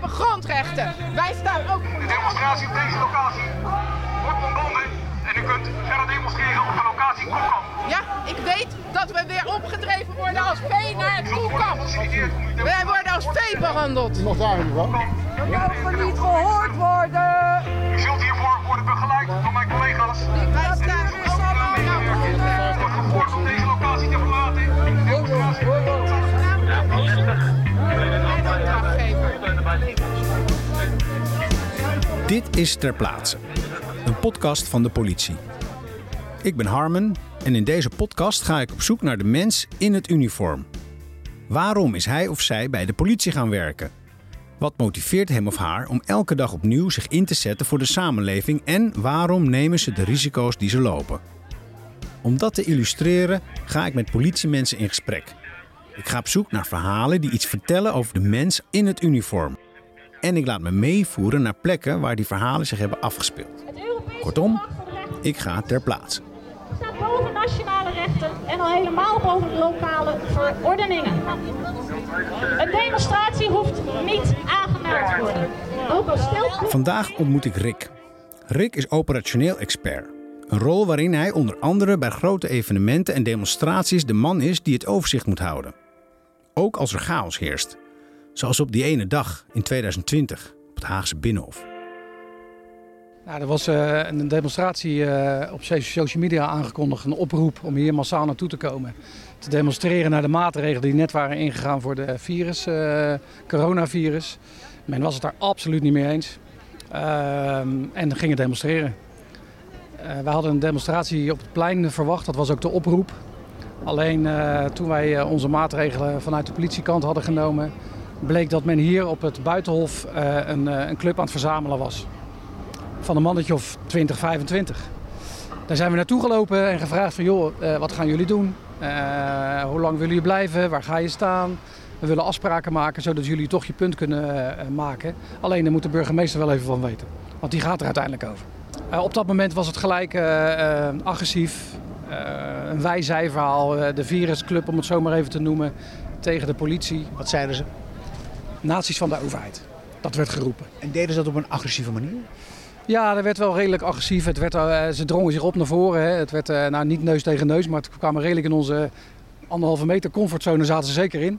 hebben grondrechten. Wij staan ook voor De demonstratie op deze locatie wordt ontbonden en u kunt verder demonstreren op de locatie Kokkamp. Ja, ik weet dat we weer opgedreven worden als vee naar het toekamp. Wij worden als vee behandeld. Nog daar niet van. We mogen niet gehoord worden. U zult hiervoor worden begeleid door mijn collega's. Wij staan Het wordt gevoerd om deze locatie Dit is Ter Plaatse, een podcast van de politie. Ik ben Harmen en in deze podcast ga ik op zoek naar de mens in het uniform. Waarom is hij of zij bij de politie gaan werken? Wat motiveert hem of haar om elke dag opnieuw zich in te zetten voor de samenleving en waarom nemen ze de risico's die ze lopen? Om dat te illustreren ga ik met politiemensen in gesprek. Ik ga op zoek naar verhalen die iets vertellen over de mens in het uniform. En ik laat me meevoeren naar plekken waar die verhalen zich hebben afgespeeld. Kortom, ik ga ter plaatse. staat boven nationale rechten en al helemaal boven lokale verordeningen. Een demonstratie hoeft niet aangemeld te worden. Ook al stelt Vandaag ontmoet ik Rick. Rick is operationeel expert. Een rol waarin hij onder andere bij grote evenementen en demonstraties de man is die het overzicht moet houden. Ook als er chaos heerst. Zoals op die ene dag in 2020 op het Haagse Binnenhof. Nou, er was eh, een demonstratie eh, op social media aangekondigd, een oproep om hier massaal naartoe te komen. Te demonstreren naar de maatregelen die net waren ingegaan voor de virus, eh, coronavirus. Men was het daar absoluut niet mee eens. Ehm, en gingen demonstreren. Wij hadden een demonstratie op het plein verwacht, dat was ook de oproep. Alleen toen wij onze maatregelen vanuit de politiekant hadden genomen, bleek dat men hier op het Buitenhof eh, een, eh, een club aan het verzamelen was van een mannetje of 20, 25. Daar zijn we naartoe gelopen en gevraagd van joh, eh, wat gaan jullie doen? Hoe lang willen jullie blijven? Waar ga je staan? We willen afspraken maken zodat jullie toch je punt kunnen maken. Alleen daar moet de burgemeester wel even van weten. Want die gaat er uiteindelijk over. Op dat moment was het gelijk agressief. Een wij-zij-verhaal. eh, de virusclub, om het zo maar even te noemen, tegen de politie. Wat zeiden ze? Naties van de overheid. Dat werd geroepen. En deden ze dat op een agressieve manier? Ja, dat werd wel redelijk agressief. Het werd, eh, ze drongen zich op naar voren. Hè. Het werd eh, nou, niet neus tegen neus, maar het kwamen redelijk in onze anderhalve meter comfortzone zaten ze zeker in.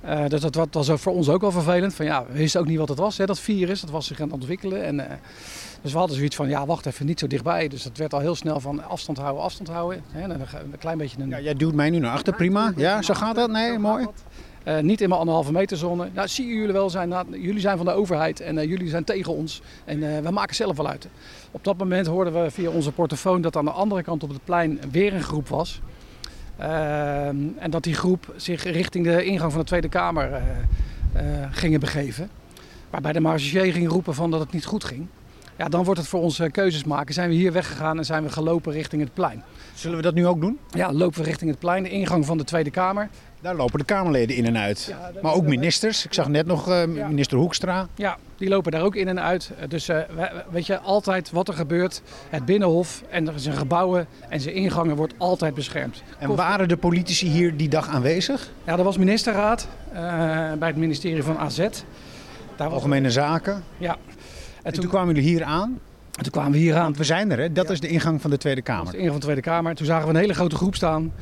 Eh, dus dat, wa- was voor ons ook wel vervelend. Van, ja, we wisten ook niet wat het was, hè, dat virus. Dat was zich aan het ontwikkelen. En, dus we hadden zoiets van, ja, wacht even, niet zo dichtbij. Dus dat werd al heel snel van afstand houden, afstand houden. Hè. En ga- een klein beetje een... Ja, jij duwt mij nu naar achter, prima. Ja, zo gaat dat? Nee, mooi. Eh, niet in mijn anderhalve meter zone. Nou, zie jullie wel zijn. nou, jullie zijn van de overheid en eh, jullie zijn tegen ons. En eh, we maken zelf wel uit. Op dat moment hoorden we via onze portofoon dat aan de andere kant op het plein weer een groep was. Ehm, en dat die groep zich richting de ingang van de Tweede Kamer gingen begeven. Waarbij de marechaussee ging roepen van dat het niet goed ging. Ja, dan wordt het voor ons eh, keuzes maken. Zijn we hier weggegaan en zijn we gelopen richting het plein. Zullen we dat nu ook doen? Ja, lopen we richting het plein, de ingang van de Tweede Kamer. Daar lopen de Kamerleden in en uit. Ja, Maar ook ministers. Ik zag net nog eh, minister Hoekstra. Ja, die lopen daar ook in en uit. Eh, Dus eh, we- weet je, altijd wat er gebeurt, het Binnenhof en zijn gebouwen en zijn ingangen wordt altijd beschermd. En waren de politici hier die dag aanwezig? Ja, er was ministerraad eh, bij het ministerie van AZ. Daar was, Algemene zaken. ja. En toen kwamen jullie hier aan. en toen kwamen we hier aan. Want we zijn er, hè? Dat is de ingang van de Tweede Dat Kamer. de ingang van de Tweede Kamer. Toen zagen we een hele grote groep staan.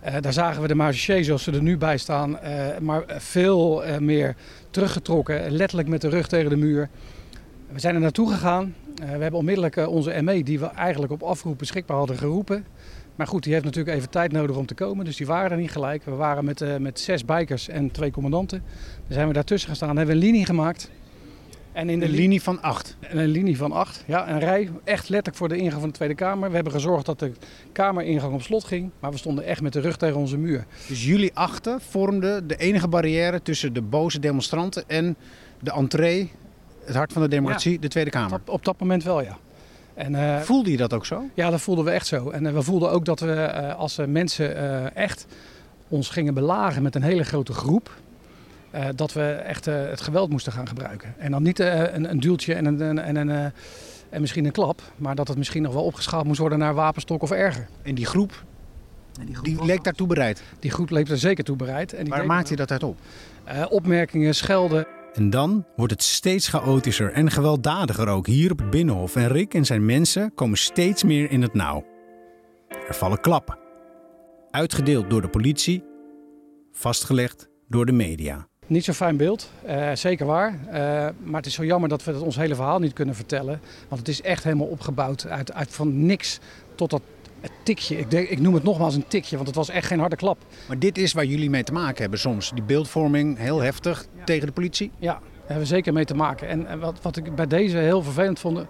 Eh, daar zagen we de marechaussee zoals ze er nu bij staan, eh, maar veel eh, meer teruggetrokken, letterlijk met de rug tegen de muur. We zijn er naartoe gegaan. We hebben onmiddellijk onze ME, die we eigenlijk op afroep beschikbaar hadden, geroepen. Maar goed, die heeft natuurlijk even tijd nodig om te komen, dus die waren er niet gelijk. We waren met, met zes bikers en twee commandanten. Dan zijn we daartussen gaan staan, hebben we een linie gemaakt. En in de Een li- linie van acht. en een linie van acht. Ja, een rij. Echt letterlijk voor de ingang van de Tweede Kamer. We hebben gezorgd dat de kameringang op slot ging. Maar we stonden echt met de rug tegen onze muur. Dus jullie achten vormden de enige barrière tussen de boze demonstranten en de entree, het hart van de democratie, de Tweede Kamer. Op, op dat moment wel, ja. En, eh, Voelde je dat ook zo? ja, dat voelden we echt zo. En eh, we voelden ook dat we eh, als mensen echt ons gingen belagen met een hele grote groep. Eh, dat we echt eh, het geweld moesten gaan gebruiken. En dan niet eh, een, een duwtje en, een, en, en, een, eh, en misschien een klap. Maar dat het misschien nog wel opgeschaald moest worden naar wapenstok of erger. En die groep, die leek daartoe bereid. Die groep leek er zeker toe bereid. En die Waar maakt je dat uit op? Eh, opmerkingen, schelden. En dan wordt het steeds chaotischer en gewelddadiger ook hier op het Binnenhof. En Rick en zijn mensen komen steeds meer in het nauw. Er vallen klappen. Uitgedeeld door de politie, vastgelegd door de media. Niet zo'n fijn beeld, uh, zeker waar. Uh, maar het is zo jammer dat we ons hele verhaal niet kunnen vertellen. Want het is echt helemaal opgebouwd uit, uit van niks tot dat tikje. Ik, denk, ik noem het nogmaals een tikje, want het was echt geen harde klap. Maar dit is waar jullie mee te maken hebben soms. Die beeldvorming heel heftig tegen de politie. Ja, daar hebben we zeker mee te maken. En wat, wat ik bij deze heel vervelend vond, uh,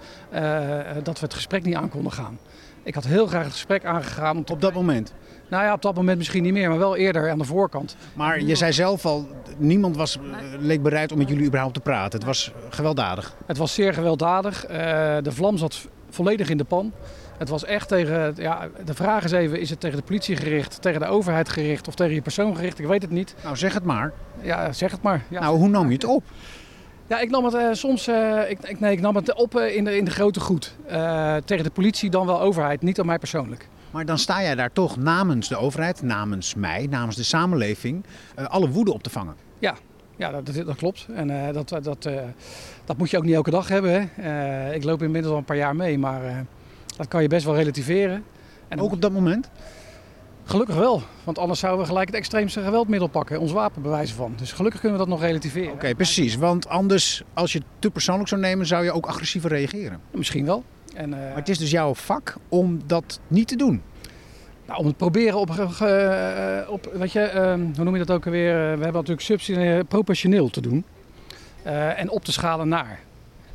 dat we het gesprek niet aan konden gaan. Ik had heel graag het gesprek aangegaan. Op dat moment? Nou ja, op dat moment misschien niet meer, maar wel eerder aan de voorkant. Maar je zei zelf al, niemand was, leek bereid om met jullie überhaupt te praten. Het was gewelddadig. Het was zeer gewelddadig. Uh, de vlam zat volledig in de pan. Het was echt tegen, ja, de vraag is even, is het tegen de politie gericht, tegen de overheid gericht of tegen je persoon gericht? Ik weet het niet. Nou, zeg het maar. Ja, zeg het maar. Ja. Nou, hoe nam je het op? Ja, ik nam het uh, soms, uh, ik, ik, nee, ik nam het op uh, in, de, in de grote goed. tegen de politie, dan wel overheid, niet aan mij persoonlijk. Maar dan sta jij daar toch namens de overheid, namens mij, namens de samenleving, alle woede op te vangen. Ja, ja dat, dat klopt. En dat, dat, dat moet je ook niet elke dag hebben. Hè. ik loop inmiddels al een paar jaar mee, maar dat kan je best wel relativeren. En ook op dat moment? Gelukkig wel, want anders zouden we gelijk het extreemste geweldmiddel pakken, ons wapen bewijzen van. Dus gelukkig kunnen we dat nog relativeren. Oké, okay, precies. Want anders, als je het te persoonlijk zou nemen, zou je ook agressiever reageren. Misschien wel. En, uh... Maar het is dus jouw vak om dat niet te doen. Nou, om het proberen op, uh, op weet je, uh, hoe noem je dat ook alweer? we hebben natuurlijk subsidiair proportioneel te doen. en op te schalen naar.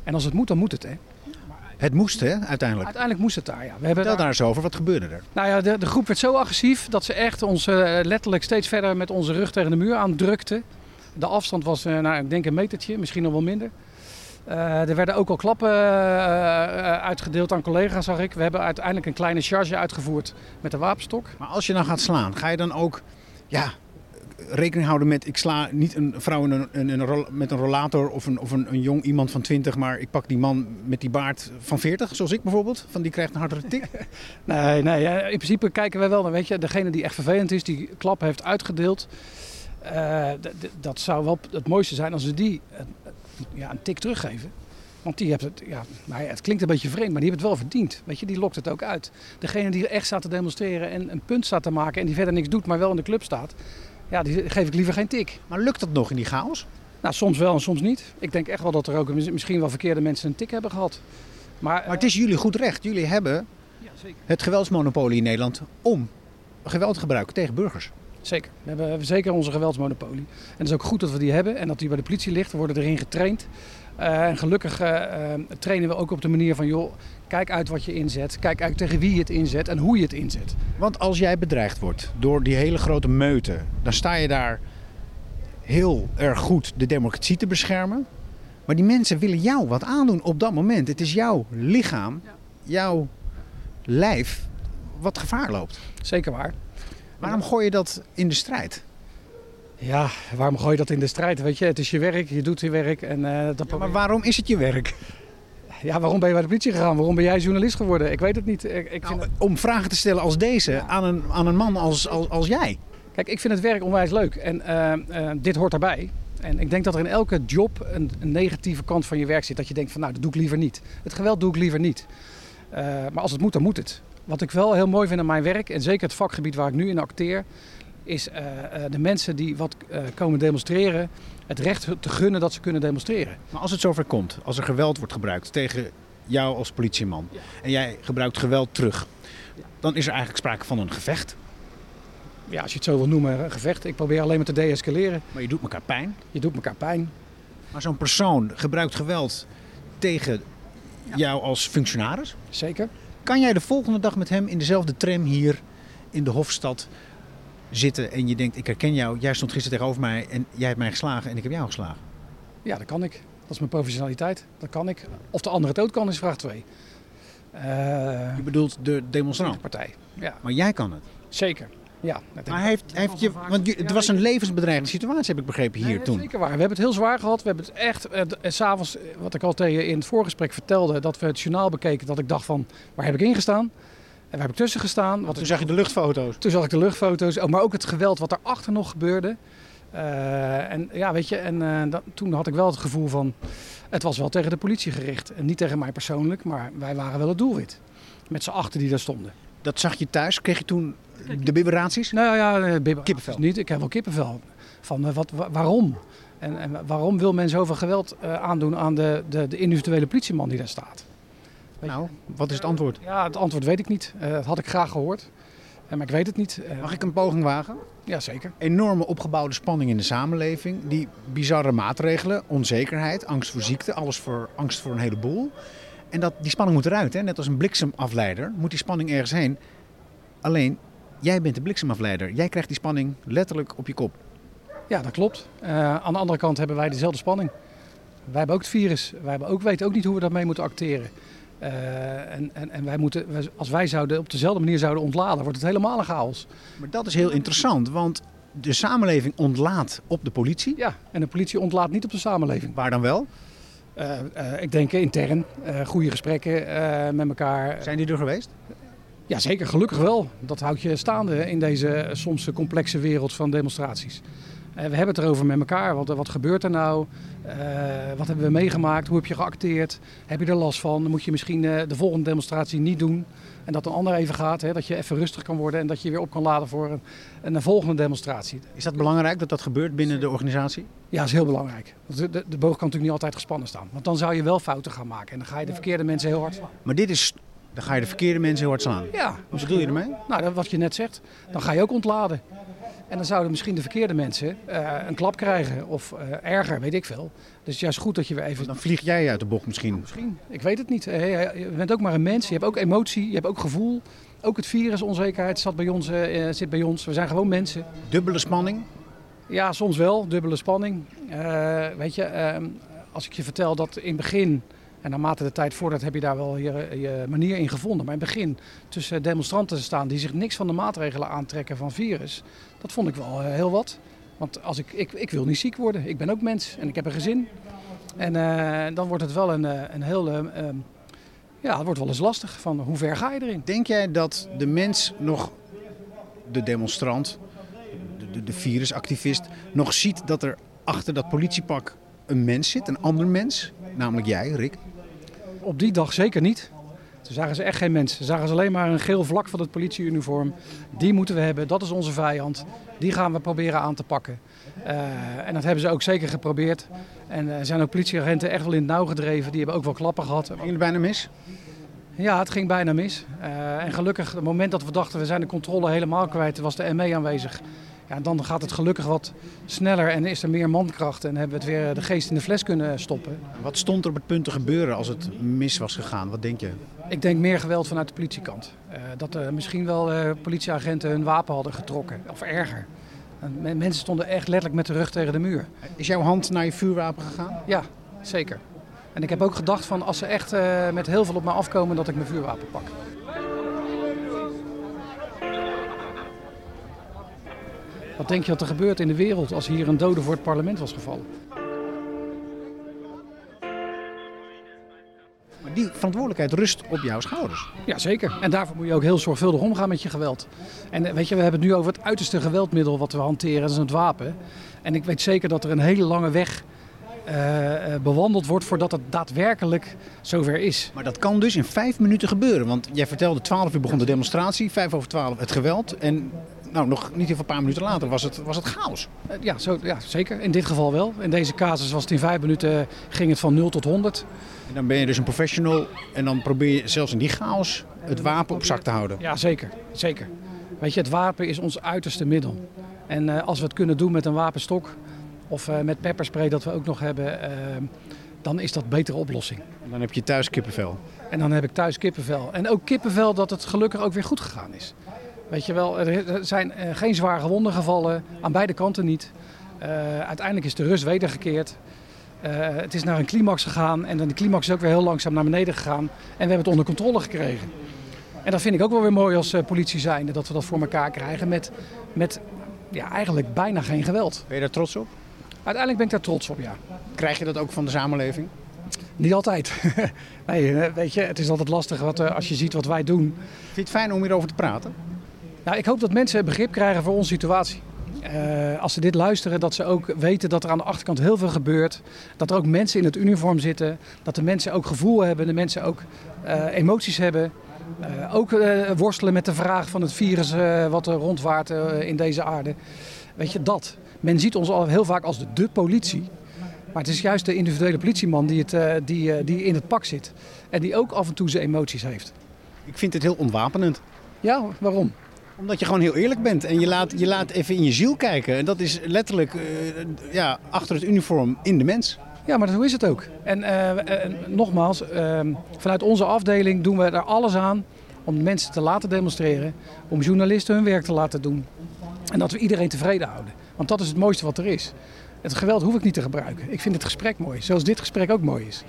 En als het moet, dan moet het. Hè. Het moest, hè, uiteindelijk? Uiteindelijk moest het daar, ja. We hebben Vertel daar eens over. Wat gebeurde er? Nou ja, de, de groep werd zo agressief dat ze echt ons letterlijk steeds verder met onze rug tegen de muur aandrukte. De afstand was, nou, ik denk een metertje, misschien nog wel minder. Uh, er werden ook al klappen uitgedeeld aan collega's, zag ik. We hebben uiteindelijk een kleine charge uitgevoerd met de wapenstok. Maar als je dan gaat slaan, ga je dan ook ja, rekening houden met, ik sla niet een vrouw in een, een, een, met een rollator of, een, of een, een jong iemand van 20, maar ik pak die man met die baard van 40, zoals ik bijvoorbeeld. Van die krijgt een hardere tik. nee, nee, in principe kijken wij wel dan, weet je, degene die echt vervelend is, die klap heeft uitgedeeld. Uh, dat zou wel het mooiste zijn als we die ja, een tik teruggeven. Want die heeft het, ja, nou ja, het klinkt een beetje vreemd, maar die heeft het wel verdiend. Weet je, die lokt het ook uit. Degene die echt staat te demonstreren en een punt staat te maken en die verder niks doet, maar wel in de club staat, ja, die geef ik liever geen tik. Maar lukt dat nog in die chaos? Nou, soms wel en soms niet. Ik denk echt wel dat er ook misschien wel verkeerde mensen een tik hebben gehad. Maar, maar het is jullie goed recht. Jullie hebben ja, zeker. het geweldsmonopolie in Nederland om geweld te gebruiken tegen burgers. Zeker. We hebben, we hebben zeker onze geweldsmonopolie. En het is ook goed dat we die hebben en dat die bij de politie ligt. We worden erin getraind. Uh, en gelukkig uh, uh, trainen we ook op de manier van, joh, kijk uit wat je inzet. Kijk uit tegen wie je het inzet en hoe je het inzet. Want als jij bedreigd wordt door die hele grote meute, dan sta je daar heel erg goed de democratie te beschermen. Maar die mensen willen jou wat aandoen op dat moment. Het is jouw lichaam, jouw lijf, wat gevaar loopt. Zeker waar. Waarom gooi je dat in de strijd? Ja, waarom gooi je dat in de strijd? Weet je, het is je werk, je doet je werk. En, uh, dat ja, maar waarom is het je werk? Ja, waarom ben je bij de politie gegaan? Waarom ben jij journalist geworden? Ik weet het niet. Ik, ik nou, Om vragen te stellen als deze ja. aan, een, aan een man als, als, als jij. Kijk, ik vind het werk onwijs leuk. En uh, uh, dit hoort erbij. En ik denk dat er in elke job een, een, negatieve kant van je werk zit. Dat je denkt van nou, dat doe ik liever niet. Het geweld doe ik liever niet. maar als het moet, dan moet het. Wat ik wel heel mooi vind aan mijn werk, en zeker het vakgebied waar ik nu in acteer, is uh, de mensen die wat uh, komen demonstreren, het recht te gunnen dat ze kunnen demonstreren. Maar als het zover komt, als er geweld wordt gebruikt tegen jou als politieman ja. en jij gebruikt geweld terug, ja. dan is er eigenlijk sprake van een gevecht. Ja, als je het zo wil noemen, een gevecht. Ik probeer alleen maar te deescaleren. Maar je doet elkaar pijn. Je doet elkaar pijn. Maar zo'n persoon gebruikt geweld tegen ja. jou als functionaris? Zeker. Kan jij de volgende dag met hem in dezelfde tram hier in de Hofstad zitten en je denkt, ik herken jou, jij stond gisteren tegenover mij en jij hebt mij geslagen en ik heb jou geslagen? Ja, dat kan ik. Dat is mijn professionaliteit. Dat kan ik. Of de andere het ook kan, is vraag 2. Uh, je bedoelt de demonstrant? De partij, ja. Maar jij kan het? Zeker. Ja, maar heeft, heeft je, want het was een levensbedreigende situatie, heb ik begrepen, hier nee, toen. Zeker waar. We hebben het heel zwaar gehad. We hebben het echt, en s'avonds, wat ik al tegen je in het voorgesprek vertelde, dat we het journaal bekeken, dat ik dacht van, waar heb ik ingestaan? En waar heb ik tussen gestaan? Wat toen zag je de luchtfoto's? Toen zag ik de luchtfoto's, maar ook het geweld wat daarachter nog gebeurde. Eh, en ja, weet je, en eh, dat, toen had ik wel het gevoel van, het was wel tegen de politie gericht. En niet tegen mij persoonlijk, maar wij waren wel het doelwit. Met z'n achter die daar stonden. Dat zag je thuis. Kreeg je toen de bibberaties? Nou ja, eh, Kippenvel. niet. Ik heb wel kippenvel. Van eh, wat, wa- waarom? En, en waarom wil men zoveel geweld eh, aandoen aan de, de, de individuele politieman die daar staat? Weet je? Nou, wat is het antwoord? Ja, het antwoord weet ik niet. Dat had ik graag gehoord. Eh, maar ik weet het niet. Mag ik een poging wagen? Ja, zeker. Enorme opgebouwde spanning in de samenleving. Die bizarre maatregelen, onzekerheid, angst voor ziekte, alles voor angst voor een heleboel. En dat, die spanning moet eruit. Hè? Net als een bliksemafleider moet die spanning ergens heen. Alleen, jij bent de bliksemafleider. Jij krijgt die spanning letterlijk op je kop. Ja, dat klopt. Eh, aan de andere kant hebben wij dezelfde spanning. Wij hebben ook het virus. Wij hebben ook, weten ook niet hoe we daarmee moeten acteren. Eh, en, en, en wij moeten, als wij zouden op dezelfde manier zouden ontladen, wordt het helemaal een chaos. Maar dat is heel interessant, want de samenleving ontlaat op de politie. Ja, en de politie ontlaat niet op de samenleving. Waar dan wel? Eh, eh, ik denk intern, eh, goede gesprekken met elkaar. Zijn die er geweest? Ja, zeker. Gelukkig wel. Dat houdt je staande in deze soms complexe wereld van demonstraties. Eh, we hebben het erover met elkaar. Wat, wat gebeurt er nou? Eh, wat hebben we meegemaakt? Hoe heb je geacteerd? Heb je er last van? Dan moet je misschien eh, de volgende demonstratie niet doen. En dat een ander even gaat. Hè? Dat je even rustig kan worden en dat je weer op kan laden voor een, een volgende demonstratie. Is dat belangrijk dat dat gebeurt binnen de organisatie? Ja, dat is heel belangrijk. De, de, de boog kan natuurlijk niet altijd gespannen staan. Want dan zou je wel fouten gaan maken. En dan ga je de verkeerde mensen heel hard slaan. Maar dit is, dan ga je de verkeerde mensen heel hard slaan. Ja, Wat bedoel je ermee? Nou, dat- wat je net zegt, dan ga je ook ontladen. En dan zouden misschien de verkeerde mensen eh, een klap krijgen of eh, erger, weet ik veel. Dus het is juist goed dat je weer even... Dan vlieg jij uit de bocht misschien. Misschien, ik weet het niet. Eh, Je bent ook maar een mens, je hebt ook emotie, je hebt ook gevoel. Ook het virus, onzekerheid zat bij ons, zit bij ons. We zijn gewoon mensen. Dubbele spanning. Ja, soms wel, dubbele spanning. Weet je, ehm, als ik je vertel dat in het begin, en naarmate de tijd voordat heb je daar wel je, manier in gevonden. Maar in het begin tussen demonstranten te staan die zich niks van de maatregelen aantrekken van virus, dat vond ik wel eh, heel wat. Want als ik, ik, ik wil niet ziek worden, ik ben ook mens en ik heb een gezin. En eh, dan wordt het wel een, eh, een heel, eh, ehm, ja, het wordt wel eens lastig van hoe ver ga je erin? Denk jij dat de mens nog, de demonstrant, de, de, de virusactivist, nog ziet dat er achter dat politiepak een mens zit, een ander mens? Namelijk jij, Rick. Op die dag zeker niet. Toen zagen ze echt geen mensen. Ze zagen ze alleen maar een geel vlak van het politieuniform. Die moeten we hebben, dat is onze vijand. Die gaan we proberen aan te pakken. Eh, en dat hebben ze ook zeker geprobeerd. En er zijn ook politieagenten echt wel in het nauw gedreven. Die hebben ook wel klappen gehad. Ging het bijna mis? Ja, het ging bijna mis. Eh, en gelukkig, het moment dat we dachten we zijn de controle helemaal kwijt, was de ME aanwezig. Ja, dan gaat het gelukkig wat sneller en is er meer mankracht. En hebben we het weer de geest in de fles kunnen stoppen. Wat stond er op het punt te gebeuren als het mis was gegaan? Wat denk je? Ik denk meer geweld vanuit de politiekant. Eh, dat er misschien wel eh, politieagenten hun wapen hadden getrokken, of erger. En men- mensen stonden echt letterlijk met de rug tegen de muur. Is jouw hand naar je vuurwapen gegaan? Ja, zeker. En ik heb ook gedacht van als ze echt eh, met heel veel op me afkomen, dat ik mijn vuurwapen pak. Wat denk je dat er gebeurt in de wereld als hier een dode voor het parlement was gevallen? Maar die verantwoordelijkheid rust op jouw schouders. Ja, zeker. En daarvoor moet je ook heel zorgvuldig omgaan met je geweld. En eh, weet je, we hebben het nu over het uiterste geweldmiddel wat we hanteren, dat is het wapen. En ik weet zeker dat er een hele lange weg eh, eh, bewandeld wordt voordat het daadwerkelijk zover is. Maar dat kan dus in vijf minuten gebeuren. Want jij vertelde 12 uur begon de demonstratie, vijf over 12 het geweld. En nou, nog niet even een paar minuten later was het, was het chaos. Eh, ja, zo, ja, zeker. In dit geval wel. In deze casus was het in vijf minuten ging het van 0 tot 100. En dan ben je dus een professional en dan probeer je zelfs in die chaos het wapen op zak te houden. Ja, zeker. zeker. Weet je, het wapen is ons uiterste middel. En eh, als we het kunnen doen met een wapenstok of eh, met pepperspray dat we ook nog hebben, dan is dat een betere oplossing. En dan heb je thuis kippenvel. En dan heb ik thuis kippenvel. En ook kippenvel dat het gelukkig ook weer goed gegaan is. Weet je wel, er zijn eh, geen zware gewonden gevallen, aan beide kanten niet. Eh, uiteindelijk is de rust wedergekeerd. Eh, het is naar een climax gegaan en dan de climax is ook weer heel langzaam naar beneden gegaan. En we hebben het onder controle gekregen. En dat vind ik ook wel weer mooi als politie zijnde, dat we dat voor elkaar krijgen met, met ja, eigenlijk bijna geen geweld. Ben je daar trots op? Uiteindelijk ben ik daar trots op, ja. Krijg je dat ook van de samenleving? Niet altijd. nee, weet je, het is altijd lastig wat, als je ziet wat wij doen. Vind je het fijn om hierover te praten? Nou, ik hoop dat mensen begrip krijgen voor onze situatie. eh, als ze dit luisteren, dat ze ook weten dat er aan de achterkant heel veel gebeurt. Dat er ook mensen in het uniform zitten. Dat de mensen ook gevoel hebben, de mensen ook eh, emoties hebben. Eh, ook worstelen met de vraag van het virus wat er rondwaart in deze aarde. Weet je, dat. Men ziet ons al heel vaak als de, de politie. Maar het is juist de individuele politieman die, het, die, die in het pak zit. En die ook af en toe zijn emoties heeft. Ik vind het heel ontwapenend. Ja, waarom? Omdat je gewoon heel eerlijk bent en je laat, je laat even in je ziel kijken. En dat is letterlijk eh, ja, achter het uniform in de mens. Ja, maar zo is het ook. En eh, nogmaals, eh, vanuit onze afdeling doen we er alles aan om mensen te laten demonstreren. Om journalisten hun werk te laten doen. En dat we iedereen tevreden houden. Want dat is het mooiste wat er is. Het geweld hoef ik niet te gebruiken. Ik vind het gesprek mooi, zoals dit gesprek ook mooi is.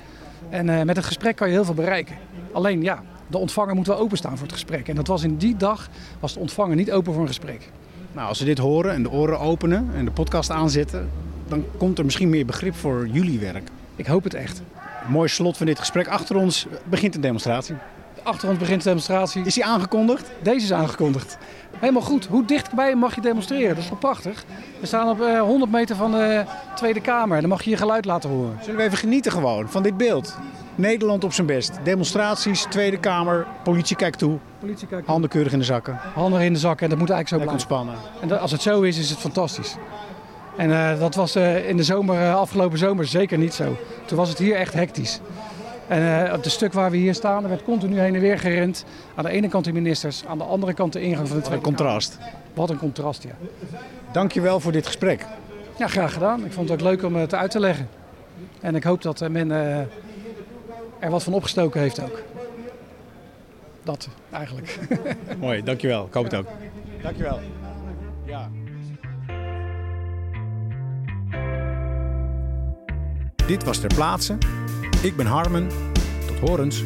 En eh, met het gesprek kan je heel veel bereiken. Alleen ja, de ontvanger moet wel openstaan voor het gesprek. En dat was in die dag, was de ontvanger niet open voor een gesprek. Nou, als ze dit horen en de oren openen en de podcast aanzetten, dan komt er misschien meer begrip voor jullie werk. Ik hoop het echt. Mooi slot van dit gesprek. Achter ons begint een demonstratie. Achter ons begint de demonstratie. Is die aangekondigd? Deze is aangekondigd. Helemaal goed. Hoe dichtbij mag je demonstreren? Dat is toch prachtig? We staan op eh, 100 meter van de Tweede Kamer. Dan mag je je geluid laten horen. Zullen we even genieten gewoon van dit beeld? Nederland op zijn best. Demonstraties, Tweede Kamer, politie kijkt toe. Politie kijkt Handen keurig in de zakken. handen in de zak en dat moet eigenlijk zo blijven. ontspannen. En dat- als het zo is, is het fantastisch. En eh, dat was eh, in de zomer, eh, afgelopen zomer zeker niet zo. Toen was het hier echt hectisch. En eh, op het stuk waar we hier staan, er werd continu heen en weer gerend. Aan de ene kant de ministers, aan de andere kant de ingang van de Wat een contrast. Wat een contrast, ja. Dankjewel voor dit gesprek. Ja, graag gedaan. Ik vond het ook leuk om het uit te leggen. En ik hoop dat eh, men eh, er wat van opgestoken heeft ook. Dat eigenlijk. Mooi, dankjewel. Ik hoop het ook. Dankjewel. Ja. Dit was Ter Plaatse. Ik ben Harmen. Tot horens.